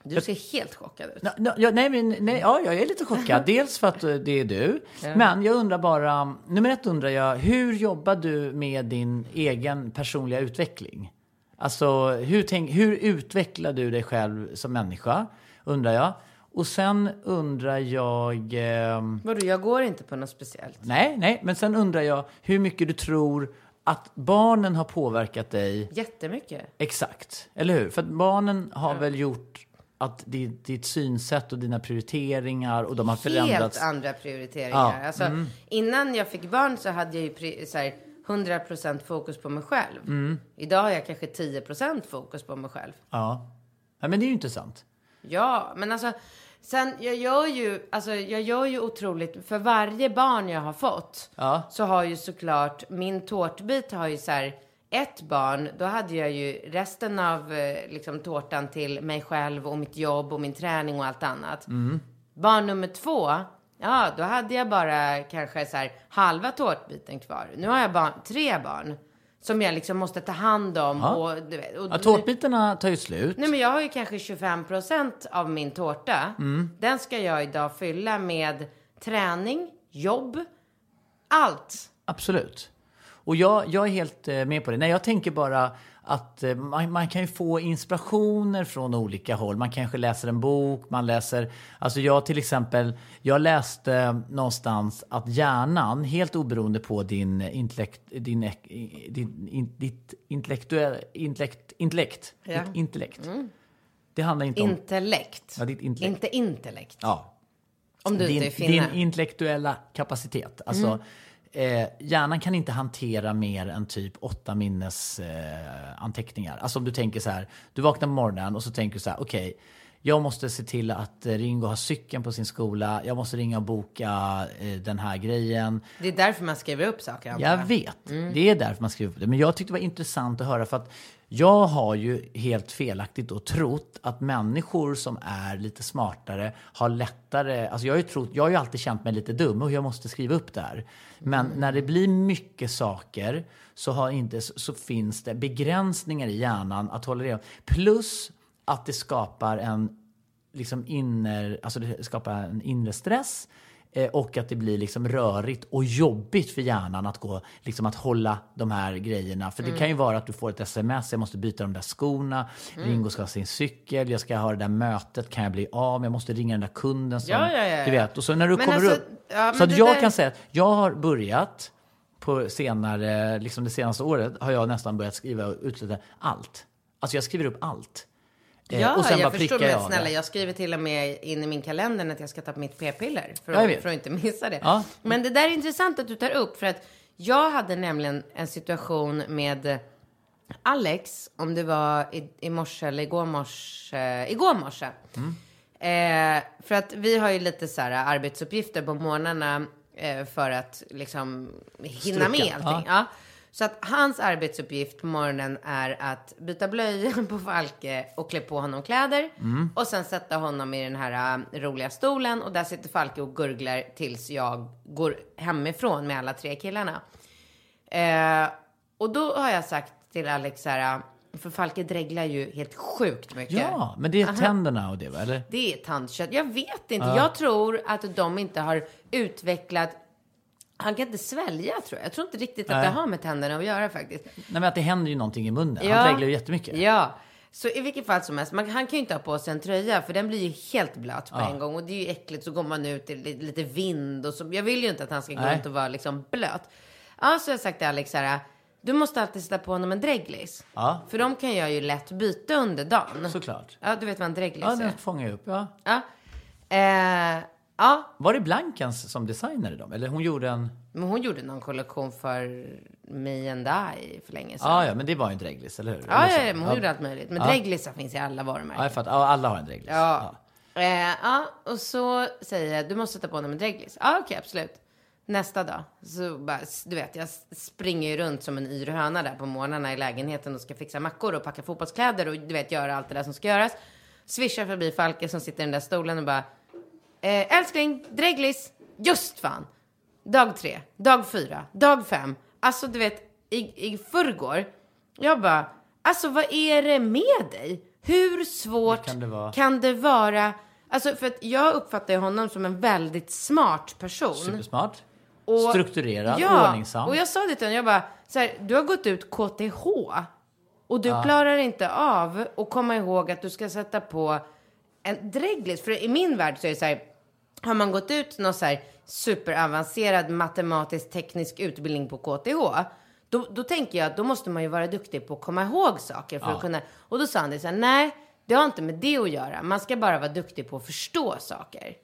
Du ser helt chockad ut. Ja, ja, nej, men, nej, ja, jag är lite chockad. Dels för att eh, det är du. Men jag undrar bara, nummer ett undrar jag, hur jobbar du med din egen personliga utveckling? Alltså, hur, tänk, hur utvecklar du dig själv som människa? Undrar jag. Och sen undrar jag... ehm, Vadå, jag går inte på något speciellt. nej, nej, men sen undrar jag hur mycket du tror att barnen har påverkat dig Jättemycket. Exakt, eller hur? För att barnen har väl gjort att ditt, ditt synsätt och dina prioriteringar och de har förändrats. Helt andra prioriteringar. Ja, Alltså, mm. Innan jag fick barn så hade jag ju så här, 100% fokus på mig själv. Mm. Idag har jag kanske 10% fokus på mig själv. Ja. ja, men det är ju intressant. Ja, men alltså sen jag gör ju, alltså jag gör ju otroligt, för varje barn jag har fått Ja. så har ju såklart min tårtbit har ju så här ett barn, då hade jag ju resten av eh, liksom tårtan till mig själv och mitt jobb och min träning och allt annat. Mm. Barn nummer två, ja då hade jag bara kanske så här halva tårtbiten kvar. Nu har jag barn, tre barn som jag liksom måste ta hand om Ja. och, och Ja, tårtbitarna tar ju slut. Nej men jag har ju kanske 25% av min tårta. Mm. Den ska jag idag fylla med träning, jobb, allt. Absolut. Och jag, jag är helt eh, med på det. Nej, jag tänker bara att eh, man, man kan ju få inspirationer från olika håll. Man kanske läser en bok, man läser... Alltså jag till exempel, jag läste någonstans att hjärnan, helt oberoende på din intellekt, din, din, in, ditt intellektuella, intellekt, intellekt, Ja. ditt intellekt. Mm. Det handlar inte om... Intellekt. Ja, ditt intellekt. Inte intellekt. Ja. Om du din, inte är finne. din intellektuella kapacitet. Alltså, Mm eh, hjärnan kan inte hantera mer än typ åtta minnesanteckningar. Eh, anteckningar. alltså om du tänker så här, du vaknar på morgonen och så tänker du så här, okej, jag måste se till att eh, Ringo har cykeln på sin skola, jag måste ringa och boka eh, den här grejen. Det är därför man skriver upp saker antar Jag vet, det är därför man skriver upp det. Men jag tyckte det var intressant att höra för att jag har ju helt felaktigt då trott att människor som är lite smartare har lättare, alltså jag har ju, trott, jag har ju alltid känt mig lite dum och jag måste skriva upp det här. Men när det blir mycket saker så, har inte, så finns det begränsningar i hjärnan att hålla det. Plus att det skapar en liksom inner, alltså det skapar en inre stress eh, och att det blir liksom rörigt och jobbigt för hjärnan att gå, liksom att hålla de här grejerna. För det Mm. kan ju vara att du får ett sms, jag måste byta de där skorna, Mm. Ringo ska ha sin cykel, jag ska ha det där mötet, kan jag bli av, jag måste ringa den där kunden som, Ja, ja, ja, du vet. Och så när du Men kommer alltså, upp. ja, så att det jag där- kan säga att jag har börjat på senare, liksom det senaste året har jag nästan börjat skriva ut lite allt. Alltså jag skriver upp allt. Eh, Ja, och sen jag bara förstår. jag Men snälla, det. jag skriver till och med in i min kalender att jag ska ta mitt p-piller. För, Ja, att- för att inte missa det. Ja. Men det där är intressant att du tar upp. För att jag hade nämligen en situation med Alex, om det var i, i morse eller igår morse. Igår morse. Eh, för att vi har ju lite så här arbetsuppgifter på morgnarna eh, för att liksom hinna med Stryka, allting. Ja. Så att hans arbetsuppgift på morgonen är att byta blöjan på Falke och klä på honom kläder. Mm. Och sen sätta honom i den här äh, roliga stolen och där sitter Falke och gurglar tills jag går hemifrån med alla tre killarna. Eh, och då har jag sagt till Alex så här, äh, för Falke dreglar ju helt sjukt mycket. Ja, men det är Aha. tänderna och det va? Eller? Det är tandkött. Jag vet inte. Ja. Jag tror att de inte har utvecklat... Han kan inte svälja tror jag. Jag tror inte riktigt att Nej. det har med tänderna att göra faktiskt. Nej men att det händer ju någonting i munnen. Ja. Han dreglar ju jättemycket. Ja. Så i vilket fall som helst, man, han kan ju inte ha på sig en tröja för den blir ju helt blöt på Ja. en gång. Och det är ju äckligt, så går man ut i lite, vind och så. Jag vill ju inte att han ska gå Nej. runt och vara liksom blöt. Ja, så har jag sagt till Alex så här, du måste alltid sätta på honom en dreglis. Ja. För de kan jag ju lätt byta under dagen. Såklart. Ja, du vet vad en dreglis Ja, är. den fångar jag upp. Ja. Ja. Eh, ja, Var det Blankans som designade dem? Eller hon gjorde en... men hon gjorde någon kollektion för Me and I för länge sedan. Ja, ja, men det var ju en dreglis, eller hur? Ja, Eller så. ja, men hon gjorde allt möjligt. Men Ja. dreglisar finns i alla varumärken. Ja, jag fattar. Ja, alla har en dreglis. Ja. Eh, ja, och så säger jag, du måste ta på honom en dreglis. Ja, okej, absolut. Nästa dag, så bara, du vet, jag springer ju runt som en yr höna där på morgnarna i lägenheten och ska fixa mackor och packa fotbollskläder och du vet, göra allt det där som ska göras. Svischar förbi Falke som sitter i den där stolen och bara, eh, älskling, dreglis, just fan. Dag tre, dag fyra, dag fem. Alltså du vet, i, i förrgår, jag bara, alltså vad är det med dig? Hur svårt kan det vara? kan det vara? Alltså för att jag uppfattar honom som en väldigt smart person. Supersmart. Och- strukturerad, Ja, ordningsam. och jag sa det till honom, jag bara, så här, du har gått ut KTH och du klarar inte av att komma ihåg att du ska sätta på en dreglis. För i min värld så är det så här, har man gått ut någon så här superavancerad matematisk teknisk utbildning på KTH, då, då tänker jag att då måste man ju vara duktig på att komma ihåg saker för att kunna, och då sa han det så här, nej, det har inte med det att göra. Man ska bara vara duktig på att förstå saker.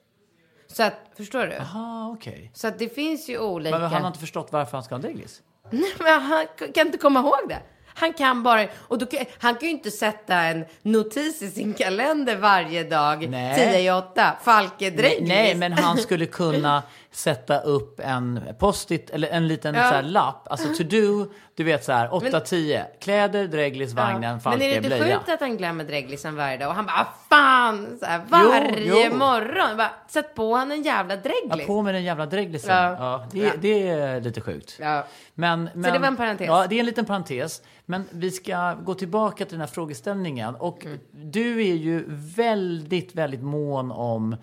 Så att, förstår du? Aha, okej. Så att det finns ju olika... Men han har inte förstått varför han ska ha en dreglis? Nej, men han kan inte komma ihåg det. Han kan bara, och då, han kan ju inte sätta en notis i sin kalender varje dag, Nej. 10 i 8, Falke Dreglis. Nej, men han skulle kunna sätta upp en post-it eller en liten Ja. så här lapp. Alltså to do, du vet så här 8-10. Kläder, dreglis, vagnen, Men är Falke, det inte blöja. sjukt att han glömmer dreglisen varje dag? Och han bara, ah, fan, så här, varje jo. morgon. Bara, Sätt på han en jävla Ja, dreglis. på med den jävla dreglisen. Ja. Ja. det, Ja. det är lite sjukt. Ja. Men, men, det var en parentes. Ja, det är en liten parentes. Men vi ska gå tillbaka till den här frågeställningen. Och Mm. du är ju väldigt, väldigt mån om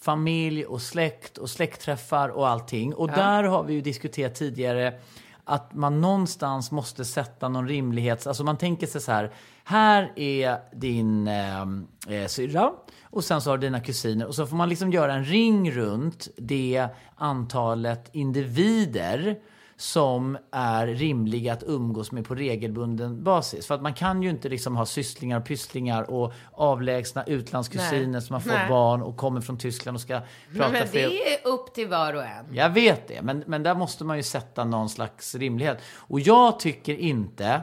familj och släkt och släktträffar och allting. Och där har vi ju diskuterat tidigare att man någonstans måste sätta någon rimlighets... Alltså man tänker sig så här. Här är din eh, eh, syrra och sen så har du dina kusiner och så får man liksom göra en ring runt det antalet individer som är rimliga att umgås med på regelbunden basis. För att man kan ju inte liksom ha sysslingar och pysslingar och avlägsna utlandskusiner Nej. som har fått Nej. barn och kommer från Tyskland och ska prata Men fler- det är upp till var och en. jag vet det, men, men där måste man ju sätta någon slags rimlighet. Och jag tycker inte...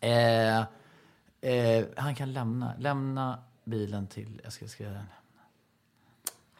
Eh, eh, han kan lämna, lämna bilen till... Jag ska, ska,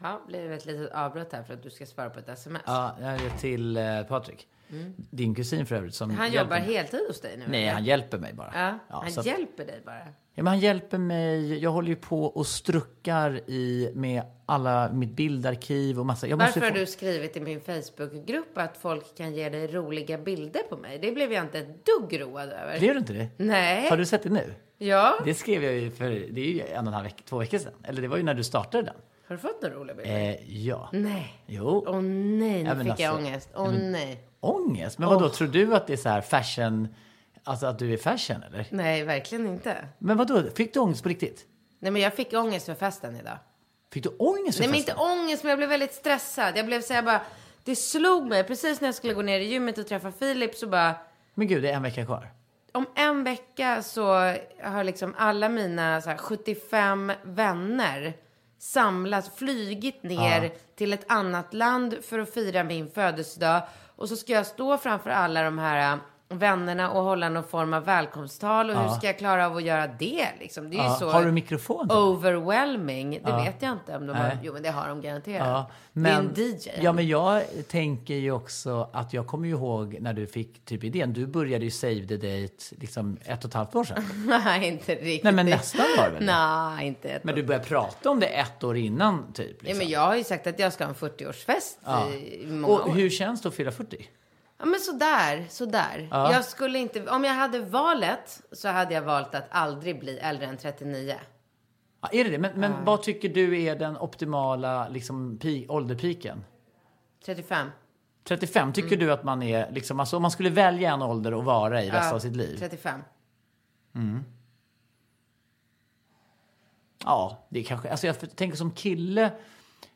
Ja, blev ett litet avbrott här för att du ska svara på ett sms. ja, till eh, Patrik. Din kusin för övrigt. Som Mm. Han jobbar mig. heltid hos dig nu? Nej, eller? han hjälper mig bara. Ja, Ja, han att- hjälper dig bara. Ja, men han hjälper mig. Jag håller ju på och struckar i med alla mitt bildarkiv och massa. Jag Varför ju har få- du skrivit i min Facebookgrupp att folk kan ge dig roliga bilder på mig? Det blev jag inte ett dugg road över. Blev du inte det? Nej. Har du sett det nu? Ja. Det skrev jag ju för, det är ju en och en halv vecka, två veckor sedan. Eller det var ju när du startade den. Har du fått några roliga bilder? Eh, ja. Nej. Jo. Åh nej, nu Ja, fick jag alltså- ångest. Åh nej. Ångest? Men vad då tror du att det är så här fashion, alltså att du är fashion eller? Nej, verkligen inte. Men vad då? fick du ångest på riktigt? Nej, men jag fick ångest för festen idag. Fick du ångest för Nej, men inte ångest, men jag blev väldigt stressad. Jag blev så här bara, det slog mig precis när jag skulle gå ner i gymmet och träffa Filip så bara, Men gud, det är en vecka kvar. om en vecka så har liksom alla mina så här, 75 vänner samlats, flygit ner till ett annat land för att fira min födelsedag. Och så ska jag stå framför alla de här vännerna och hålla någon form av välkomsttal. Och hur ska jag klara av att göra det liksom? Det är ju Ja. så Har du mikrofon? overwhelming. Det vet jag inte om de har. Nej. Jo, men det har de garanterat. Ja, det är en DJ. Ja, men jag tänker ju också att jag kommer ju ihåg när du fick typ idén. Du började ju Save the Date liksom ett och ett halvt år sedan. Nej, inte riktigt. Nej, men nästan var det? Nej, inte ett Men du började prata om det ett år innan typ. Ja, Liksom. men jag har ju sagt att jag ska ha en 40-årsfest Ja. i, många Och år. hur känns det att fylla 40? Ja, men sådär, sådär. Ja. Jag skulle inte, om jag hade valet så hade jag valt att aldrig bli äldre än 39. Ja, är det det? Men, men vad tycker du är den optimala liksom, pi- ålderpiken? 35. 35, tycker du att man är, liksom, alltså om man skulle välja en ålder att vara i resten av sitt liv? 35. Ja, det är kanske, alltså jag tänker som kille,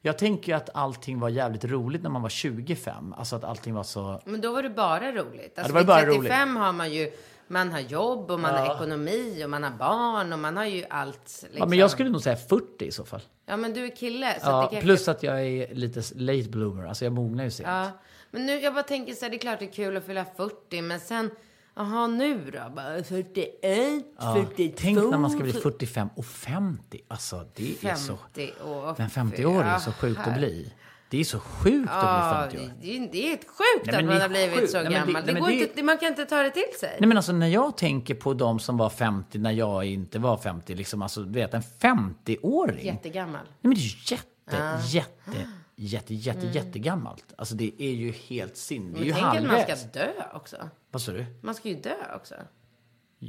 jag tänker ju att allting var jävligt roligt när man var 25. Alltså att allting var så... Men då var det bara roligt. Alltså, var vid bara 35 har man ju, man har jobb och man har ekonomi och man har barn och man har ju allt. Liksom. Ja, men jag skulle nog säga 40 i så fall. Ja, men du är kille. Så Ja, det kanske... plus att jag är lite late bloomer, alltså jag mognar ju sent. Ja, men nu, jag bara tänker så här, det är klart det är kul att fylla 40, men sen Jaha, nu då? Bara 41, Ja, 42. tänk när man ska bli 45 och 50. Alltså det är så... 50 och Men 50 år är så sjukt att bli. Det är så sjukt Ja, att bli 50 år. det, är- det är helt sjukt Nej, att det man har blivit sjukt. så Nej, det- gammal. Det men går det- inte, man kan inte ta det till sig. Nej men alltså när jag tänker på de som var 50 när jag inte var 50, liksom alltså du vet en 50-åring. Jättegammal. Nej men det är ju jätte, Ja. jätte, jätte, jätte, Mm. jättegammalt. Alltså det är ju helt sin. Det är Men ju tänk att man halvvägs. ska dö också. Vad sa du? Man ska ju dö också.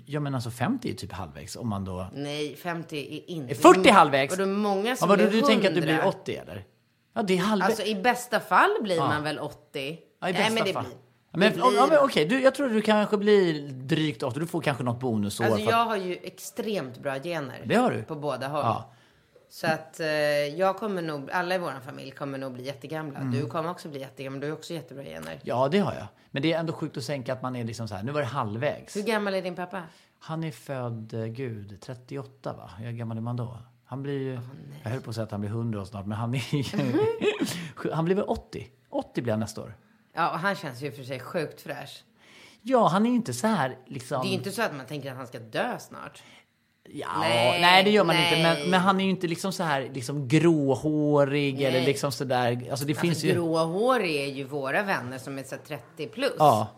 Ja men alltså 50 är typ halvvägs om man då... Nej, 50 är inte... Är 40 halvvägs? Och då är många Ja, som vadå, blir du tänker att du blir 100. 80 eller? Ja det är halvvägs. Alltså i bästa fall blir Ja. man väl 80. Ja, i bästa Nej, men det fall. blir... Ja, Men, det ja, blir- men okej, du, jag tror du kanske blir drygt 80. Du får kanske något bonusår. Alltså för att- jag har ju extremt bra gener. Det har du. På båda håll. Ja. Så att eh, jag kommer nog, alla i vår familj kommer nog bli jättegamla. Mm. Du kommer också bli jättegammal, du har också jättebra gener. Ja, det har jag. Men det är ändå sjukt att sänka att man är liksom så här, nu var det halvvägs. Hur gammal är din pappa? Han är född, eh, gud, 38 va? Hur gammal är man då? Han blir ju, jag höll på att säga att han blir 100 snart, men han är ju, han blir väl 80? 80 blir han nästa år. Ja, och han känns ju för sig sjukt fräsch. Ja, han är ju inte så här liksom... Det är ju inte så att man tänker att han ska dö snart. Ja, nej, det gör man inte. nej. Men, men han är ju inte liksom så här liksom gråhårig Nej. eller liksom så där. Alltså det finns alltså, ju... gråhårig är ju våra vänner som är så här 30 plus. Ja.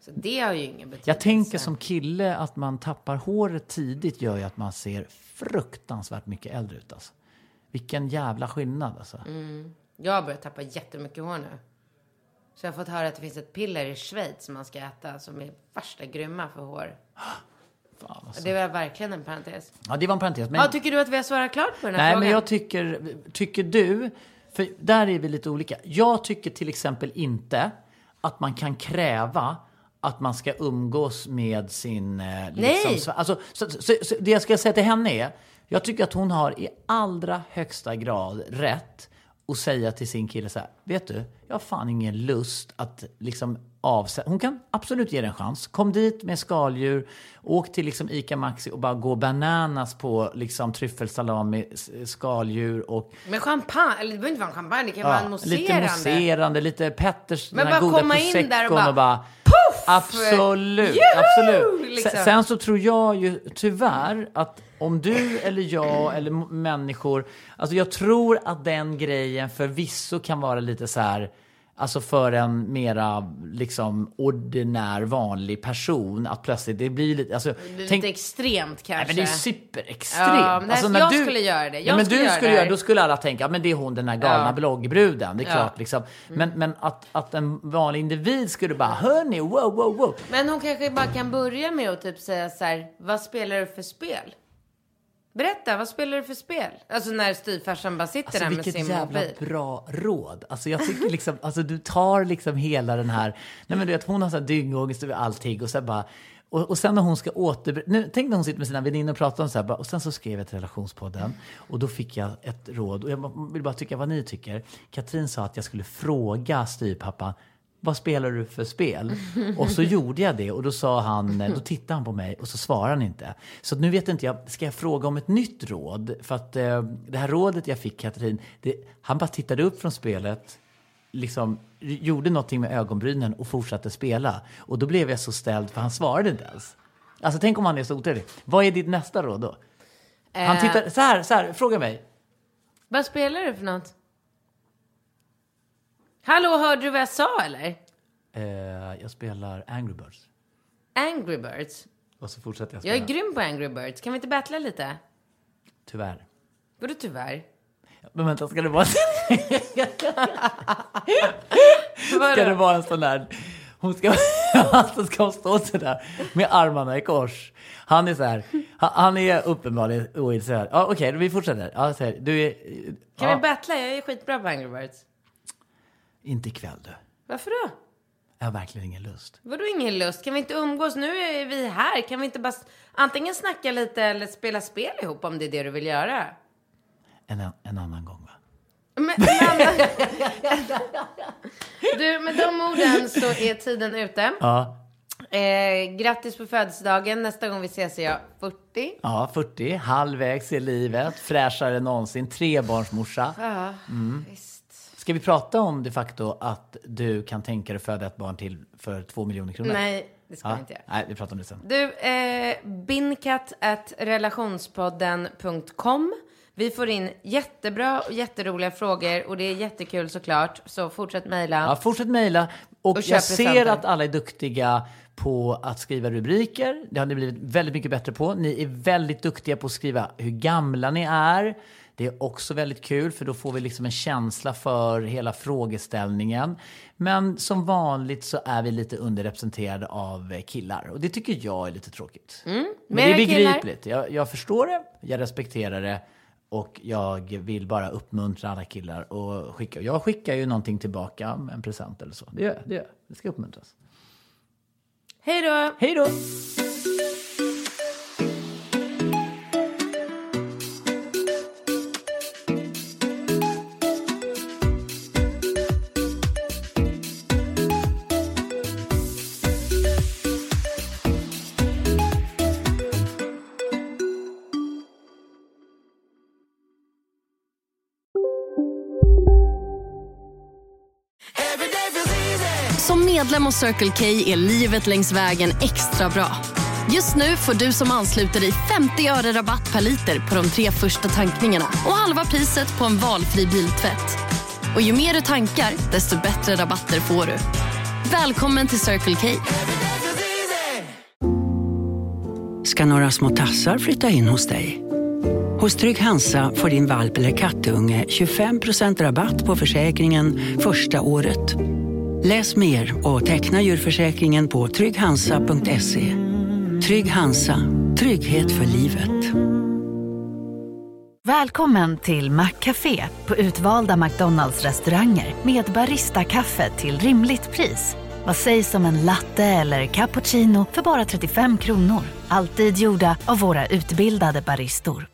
Så det har ju ingen betydelse. Jag tänker som kille att man tappar håret tidigt gör ju att man ser fruktansvärt mycket äldre ut alltså. Vilken jävla skillnad alltså. Mm. Jag har börjat tappa jättemycket hår nu. Så jag har fått höra att det finns ett piller i Schweiz som man ska äta som är värsta grymma för hår. alltså. Det var verkligen en parentes. Ja, det var en parentes. Men... Ja, tycker du att vi har svarat klart på den här Nej, frågan? men jag tycker, tycker du, för där är vi lite olika. Jag tycker till exempel inte att man kan kräva att man ska umgås med sin... Eh, liksom, Nej. så, alltså, så, så, så, det jag ska säga till henne är, jag tycker att hon har i allra högsta grad rätt att säga till sin kille så här, vet du, jag har fan ingen lust att liksom avsätta... Hon kan absolut ge det en chans. Kom dit med skaldjur, åk till liksom Ica Maxi och bara gå bananas på liksom tryffelsalami, skaldjur och Men champagne, eller det behöver inte vara en champagne, det kan vara en mousserande. lite mousserande, lite Petters, Men den här bara goda komma in där och proseccon bara, och bara Absolut, Juhu! absolut. Liksom. Sen, sen så tror jag ju tyvärr att om du eller jag eller människor, alltså jag tror att den grejen förvisso kan vara lite så här, alltså för en mera liksom ordinär vanlig person att plötsligt det blir lite, alltså Det är tänk- lite extremt kanske. Nej, men det är superextremt. Ja, men alltså, jag skulle göra det. Jag ja, men skulle du göra skulle det göra, då skulle alla tänka, men det är hon den här galna Ja. bloggbruden. Det är Ja. Klart liksom. Men, men att, att en vanlig individ skulle bara, hörni, wow, wow, wow. Men hon kanske bara kan börja med att typ säga så här, vad spelar du för spel? Berätta, vad spelar du för spel? Alltså när styvfarsan bara sitter Alltså där med vilket sin jävla mobil. bra råd. Alltså jag tycker liksom, alltså du tar liksom hela den här, nej men du vet hon har så här dyngångest över allting och så här bara, och, och sen när hon ska åter... Nu, tänk när hon sitter med sina väninnor och pratar om så här, och sen så skrev jag till relationspodden och då fick jag ett råd och jag vill bara tycka vad ni tycker. Katrin sa att jag skulle fråga styvpappan, vad spelar du för spel? Och så gjorde jag det och då sa han, då tittade han på mig och så svarade han inte. Så nu vet inte jag, ska jag fråga om ett nytt råd? För att eh, det här rådet jag fick Katrin, det, han bara tittade upp från spelet, liksom gjorde någonting med ögonbrynen och fortsatte spela. Och då blev jag så ställd för han svarade inte ens. Alltså tänk om han är så otrevlig. Vad är ditt nästa råd då? Han Eh. tittar, så här, så här, fråga mig. Vad spelar du för något? Hallå, hörde du vad jag sa eller? Eh, jag spelar Angry Birds. Angry Birds. Och så fortsätter jag Jag spela. är grym på Angry Birds. Kan vi inte battla lite? Tyvärr. Vadå tyvärr? Men vänta, ska det vara... Ska det vara en sån där... Hon ska, alltså ska hon stå så där med armarna i kors. Han är så här, han, är uppenbarligen ointresserad. Ja, Okej, vi fortsätter. Ja, så här, du är... Kan ja, vi battla? Jag är skitbra på Angry Birds. Inte ikväll du. Varför då? Jag har verkligen ingen lust. Vadå ingen lust? Kan vi inte umgås? Nu är vi här. Kan vi inte bara antingen snacka lite eller spela spel ihop om det är det du vill göra? En, en annan gång va? Men, men, du, med de orden så är tiden ute. Ja. Eh, grattis på födelsedagen. Nästa gång vi ses är jag 40. Ja, 40, halvvägs i livet, fräschare än någonsin, trebarnsmorsa. Ja, Mm. visst. Ska vi prata om de facto att du kan tänka dig föda ett barn till för två miljoner kronor? Nej, det ska Ja. vi inte göra. Nej, vi pratar om det sen. Du, eh, binkat at relationspodden.com. Vi får in jättebra och jätteroliga frågor och det är jättekul såklart. Så fortsätt mejla. Ja, fortsätt mejla. Och, Och jag ser att alla är duktiga på att skriva rubriker. Det har ni blivit väldigt mycket bättre på. Ni är väldigt duktiga på att skriva hur gamla ni är. Det är också väldigt kul för då får vi liksom en känsla för hela frågeställningen. Men som vanligt så är vi lite underrepresenterade av killar och det tycker jag är lite tråkigt. Men det är begripligt. Jag, jag förstår det, jag respekterar det och jag vill bara uppmuntra alla killar och skicka. Jag skickar ju någonting tillbaka, en present eller så. Det gör jag, det gör. Det ska uppmuntras. Hej då! Hej då! Medlem hos Circle K är livet längs vägen extra bra. Just nu får du som ansluter dig 50 öre rabatt per liter på de tre första tankningarna och halva priset på en valfri biltvätt. Och ju mer du tankar, desto bättre rabatter får du. Välkommen till Circle K. ska några små tassar flytta in hos dig. Hos Trygg Hansa får din valp eller kattunge 25% rabatt på försäkringen första året. Läs mer och teckna djurförsäkringen på trygghansa.se. Trygg Hansa, trygghet för livet. Välkommen till Maccafé på utvalda McDonalds restauranger med Baristakaffe till rimligt pris. Vad sägs om en latte eller cappuccino för bara 35 kronor? Alltid gjorda av våra utbildade baristor.